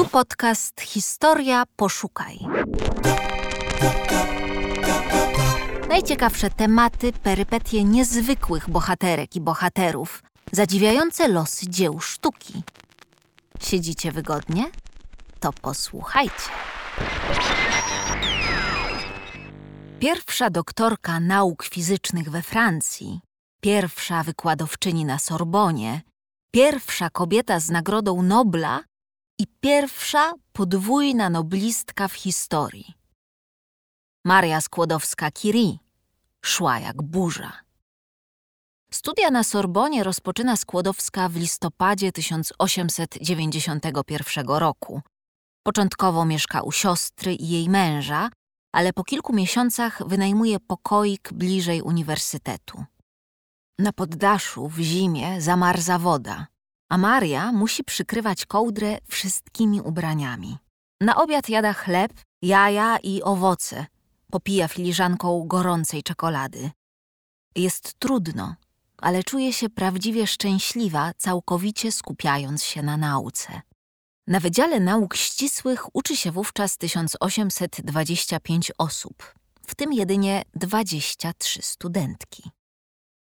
Tu podcast Historia Poszukaj. Najciekawsze tematy, perypetie niezwykłych bohaterek i bohaterów, zadziwiające losy dzieł sztuki. Siedzicie wygodnie? To posłuchajcie. Pierwsza doktorka nauk fizycznych we Francji, pierwsza wykładowczyni na Sorbonie, pierwsza kobieta z Nagrodą Nobla i pierwsza podwójna noblistka w historii. Maria Skłodowska-Curie szła jak burza. Studia na Sorbonie rozpoczyna Skłodowska w listopadzie 1891 roku. Początkowo mieszka u siostry i jej męża, ale po kilku miesiącach wynajmuje pokoik bliżej uniwersytetu. Na poddaszu w zimie zamarza woda, a Maria musi przykrywać kołdrę wszystkimi ubraniami. Na obiad jada chleb, jaja i owoce. Popija filiżanką gorącej czekolady. Jest trudno, ale czuje się prawdziwie szczęśliwa, całkowicie skupiając się na nauce. Na Wydziale Nauk Ścisłych uczy się wówczas 1825 osób, w tym jedynie 23 studentki.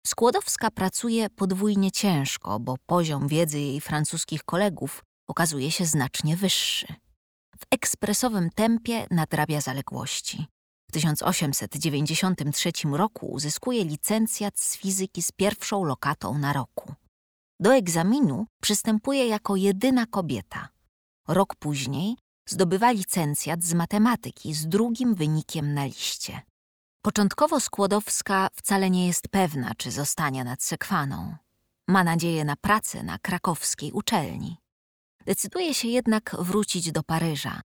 Skłodowska pracuje podwójnie ciężko, bo poziom wiedzy jej francuskich kolegów okazuje się znacznie wyższy. W ekspresowym tempie nadrabia zaległości. W 1893 roku uzyskuje licencjat z fizyki z pierwszą lokatą na roku. Do egzaminu przystępuje jako jedyna kobieta. Rok później zdobywa licencjat z matematyki z drugim wynikiem na liście. Początkowo Skłodowska wcale nie jest pewna, czy zostanie nad Sekwaną. Ma nadzieję na pracę na krakowskiej uczelni. Decyduje się jednak wrócić do Paryża.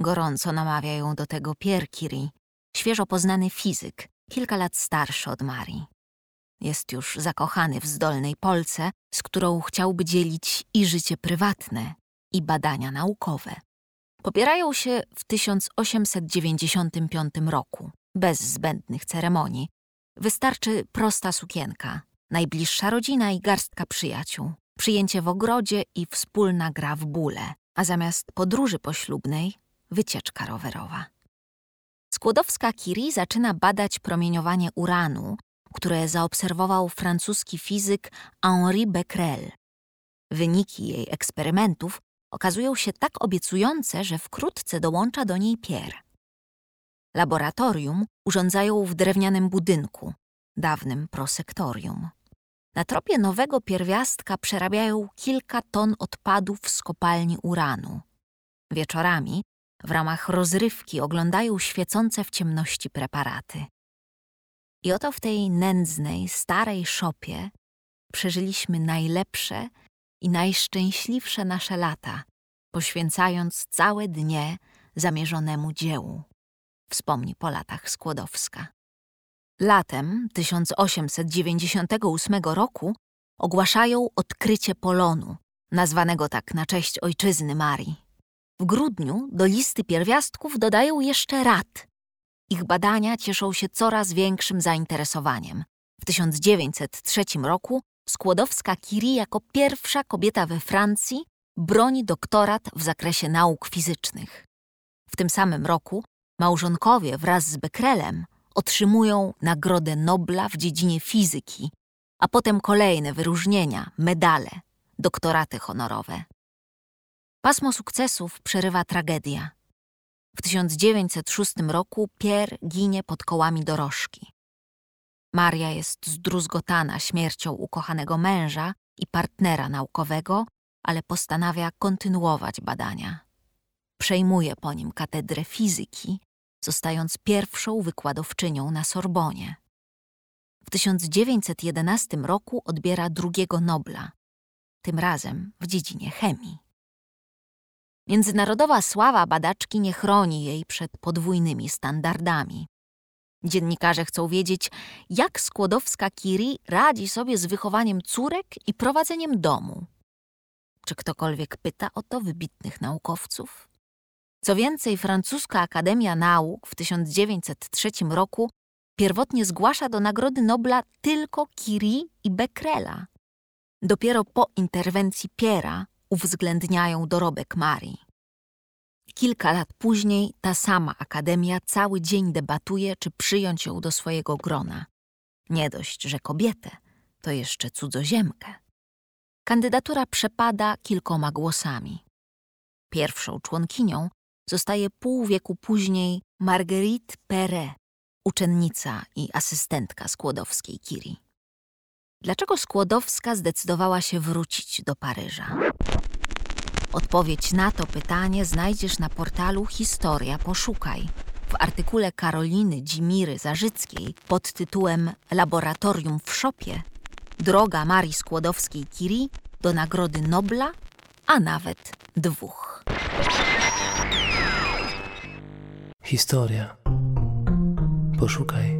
Gorąco namawia ją do tego Pierre Curie, świeżo poznany fizyk, kilka lat starszy od Marii. Jest już zakochany w zdolnej Polce, z którą chciałby dzielić i życie prywatne, i badania naukowe. Popierają się w 1895 roku bez zbędnych ceremonii. Wystarczy prosta sukienka, najbliższa rodzina i garstka przyjaciół, przyjęcie w ogrodzie i wspólna gra w bóle, a zamiast podróży poślubnej wycieczka rowerowa. Skłodowska-Curie zaczyna badać promieniowanie uranu, które zaobserwował francuski fizyk Henri Becquerel. Wyniki jej eksperymentów okazują się tak obiecujące, że wkrótce dołącza do niej Pierre. Laboratorium urządzają w drewnianym budynku, dawnym prosektorium. Na tropie nowego pierwiastka przerabiają kilka ton odpadów z kopalni uranu. Wieczorami, w ramach rozrywki, oglądają świecące w ciemności preparaty. I oto w tej nędznej, starej szopie przeżyliśmy najlepsze i najszczęśliwsze nasze lata, poświęcając całe dnie zamierzonemu dziełu wspomni po latach Skłodowska. Latem 1898 roku ogłaszają odkrycie polonu, nazwanego tak na cześć ojczyzny Marii. W grudniu do listy pierwiastków dodają jeszcze rad. Ich badania cieszą się coraz większym zainteresowaniem. W 1903 roku Skłodowska-Curie jako pierwsza kobieta we Francji broni doktorat w zakresie nauk fizycznych. W tym samym roku Małżonkowie wraz z Becquerelem otrzymują Nagrodę Nobla w dziedzinie fizyki, a potem kolejne wyróżnienia, medale, doktoraty honorowe. Pasmo sukcesów przerywa tragedia. W 1906 roku Pierre ginie pod kołami dorożki. Maria jest zdruzgotana śmiercią ukochanego męża i partnera naukowego, ale postanawia kontynuować badania. Przejmuje po nim katedrę fizyki zostając pierwszą wykładowczynią na Sorbonie. W 1911 roku odbiera drugiego Nobla, tym razem w dziedzinie chemii. Międzynarodowa sława badaczki nie chroni jej przed podwójnymi standardami. Dziennikarze chcą wiedzieć, jak Skłodowska-Curie radzi sobie z wychowaniem córek i prowadzeniem domu. Czy ktokolwiek pyta o to wybitnych naukowców? Co więcej, francuska Akademia Nauk w 1903 roku pierwotnie zgłasza do Nagrody Nobla tylko Curie i Becquerela. Dopiero po interwencji Piera uwzględniają dorobek Marii. Kilka lat później ta sama akademia cały dzień debatuje, czy przyjąć ją do swojego grona. Nie dość, że kobietę, to jeszcze cudzoziemkę. Kandydatura przepada kilkoma głosami. Pierwszą członkinią zostaje pół wieku później Marguerite Perret, uczennica i asystentka Skłodowskiej Kiri. Dlaczego Skłodowska zdecydowała się wrócić do Paryża? Odpowiedź na to pytanie znajdziesz na portalu Historia Poszukaj w artykule Karoliny Dzimiry Zarzyckiej pod tytułem Laboratorium w Szopie Droga Marii Skłodowskiej-Curie do Nagrody Nobla, a nawet dwóch. Historia. Poszukaj.